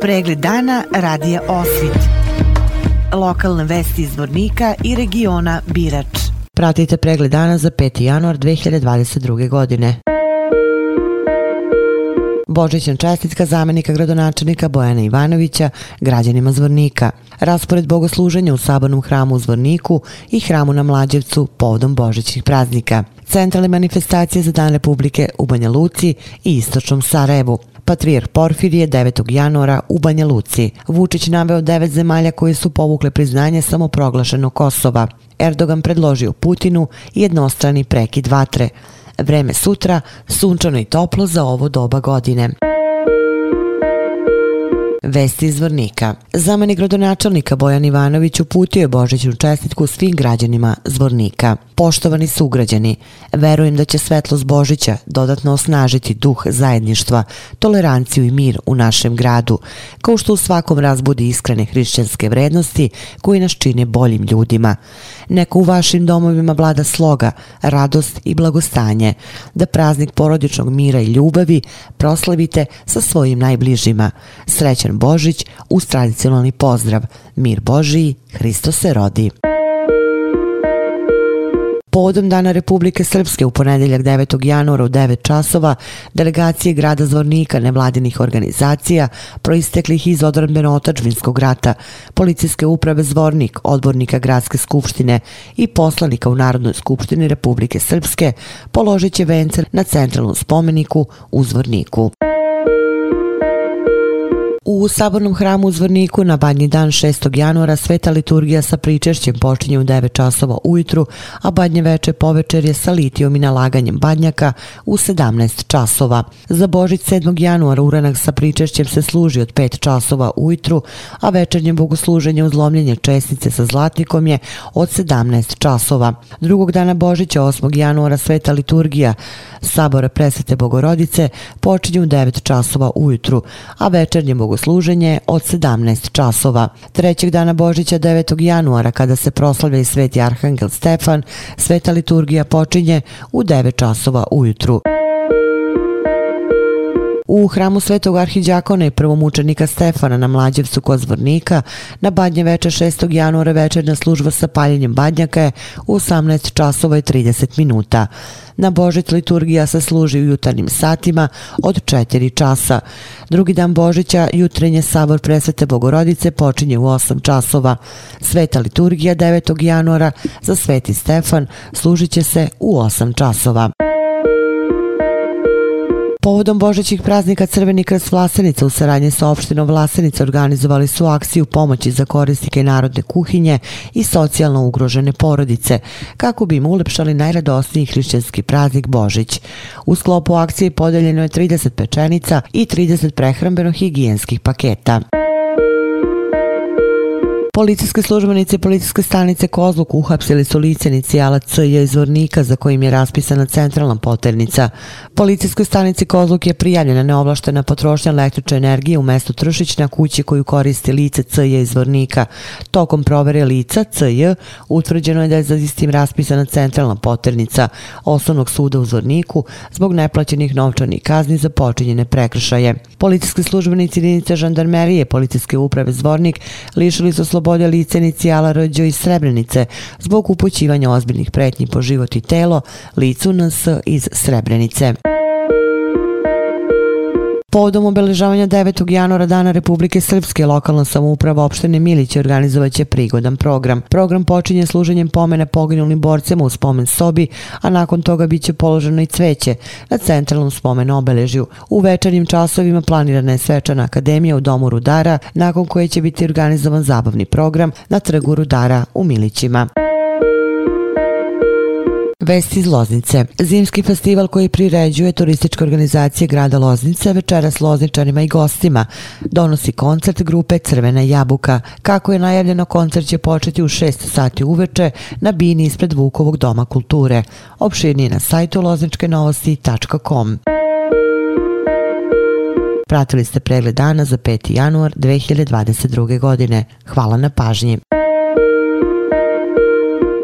Pregled dana radija Osvit. Lokalne vesti iz Vornika i regiona Birač. Pratite pregled dana za 5. januar 2022. godine. Božićna čestitka zamenika gradonačelnika Bojana Ivanovića građanima Zvornika. Raspored bogosluženja u Sabornom hramu u Zvorniku i hramu na Mlađevcu povodom Božićnih praznika. Centralne manifestacije za Dan Republike u Banja Luci i Istočnom Sarajevu. Patrijer Porfirije 9. januara u Banja Luci. Vučić naveo devet zemalja koje su povukle priznanje samoproglašenog Kosova. Erdogan predložio Putinu jednostrani prekid vatre. Vreme sutra, sunčano i toplo za ovo doba godine. Vesti iz Zvornika. Zamani gradonačelnika Bojan Ivanović uputio je Božićnu čestitku svim građanima Zvornika. Poštovani sugrađani, verujem da će svetlost Božića dodatno osnažiti duh zajedništva, toleranciju i mir u našem gradu, kao što u svakom razbudi iskrene hrišćanske vrednosti koji nas čine boljim ljudima. Neko u vašim domovima vlada sloga, radost i blagostanje, da praznik porodičnog mira i ljubavi proslavite sa svojim najbližima. Srećan Božić uz tradicionalni pozdrav. Mir Božiji, Hristo se rodi. Povodom Dana Republike Srpske u ponedeljak 9. januara u 9 časova delegacije grada Zvornika nevladinih organizacija proisteklih iz odrbeno otačvinskog rata, policijske uprave Zvornik, odbornika Gradske skupštine i poslanika u Narodnoj skupštini Republike Srpske položit će vence na centralnom spomeniku u Zvorniku. U Sabornom hramu u Zvorniku na badnji dan 6. januara sveta liturgija sa pričešćem počinje u 9 časova ujutru, a badnje veče povečer je sa litijom i nalaganjem badnjaka u 17 časova. Za Božić 7. januara uranak sa pričešćem se služi od 5 časova ujutru, a večernje bogosluženje uz lomljenje česnice sa zlatnikom je od 17 časova. Drugog dana Božića 8. januara sveta liturgija Sabora Presvete Bogorodice počinje u 9 časova ujutru, a večernje bogosluženje služenje od 17 časova. Trećeg dana Božića 9. januara kada se proslavlja i sveti Arhangel Stefan, sveta liturgija počinje u 9 časova ujutru. U hramu Svetog Arhidjakona i prvomučenika Stefana na Mlađevcu kod Zvornika na badnje večer 6. januara večernja služba sa paljenjem badnjaka je u 18 časova i 30 minuta. Na Božić liturgija se služi u jutarnjim satima od 4 časa. Drugi dan Božića jutrenje sabor presvete Bogorodice počinje u 8 časova. Sveta liturgija 9. januara za Sveti Stefan služit će se u 8 časova. Povodom Božićih praznika Crveni krst Vlasenica u saradnje sa opštinom Vlasenica organizovali su akciju pomoći za korisnike narodne kuhinje i socijalno ugrožene porodice, kako bi im ulepšali najradosniji hrišćanski praznik Božić. U sklopu akcije podeljeno je 30 pečenica i 30 prehrambeno-higijenskih paketa. Policijske službenice i policijske stanice Kozluk uhapsili su lice inicijala C.J. izvornika za kojim je raspisana centralna poternica. Policijskoj stanici Kozluk je prijavljena neovlaštena potrošnja električne energije u mestu Tršić na kući koju koristi lice C.J. izvornika. Tokom provere lica C.J. utvrđeno je da je za istim raspisana centralna poternica osnovnog suda u Zvorniku zbog neplaćenih novčanih kazni za počinjene prekršaje. Policijski službenici jedinice žandarmerije policijske uprave Zvornik lišili su slobodnosti slobode lice inicijala rođo iz Srebrenice zbog upućivanja ozbiljnih pretnji po život i telo licu NS iz Srebrenice. Povodom obeležavanja 9. januara Dana Republike Srpske, lokalna samouprava opštine Milić organizovat će prigodan program. Program počinje služenjem pomene poginulim borcema u spomen sobi, a nakon toga bit će položeno i cveće na centralnom spomen obeležju. U večernjim časovima planirana je svečana akademija u Domu Rudara, nakon koje će biti organizovan zabavni program na trgu Rudara u Milićima. Vesti iz Loznice. Zimski festival koji priređuje turistička organizacija grada Loznice večera s lozničanima i gostima donosi koncert grupe Crvena jabuka. Kako je najavljeno, koncert će početi u 6 sati uveče na bini ispred Vukovog doma kulture. Opširnije na sajtu lozničkenovosti.com. Pratili ste pregled dana za 5. januar 2022. godine. Hvala na pažnji.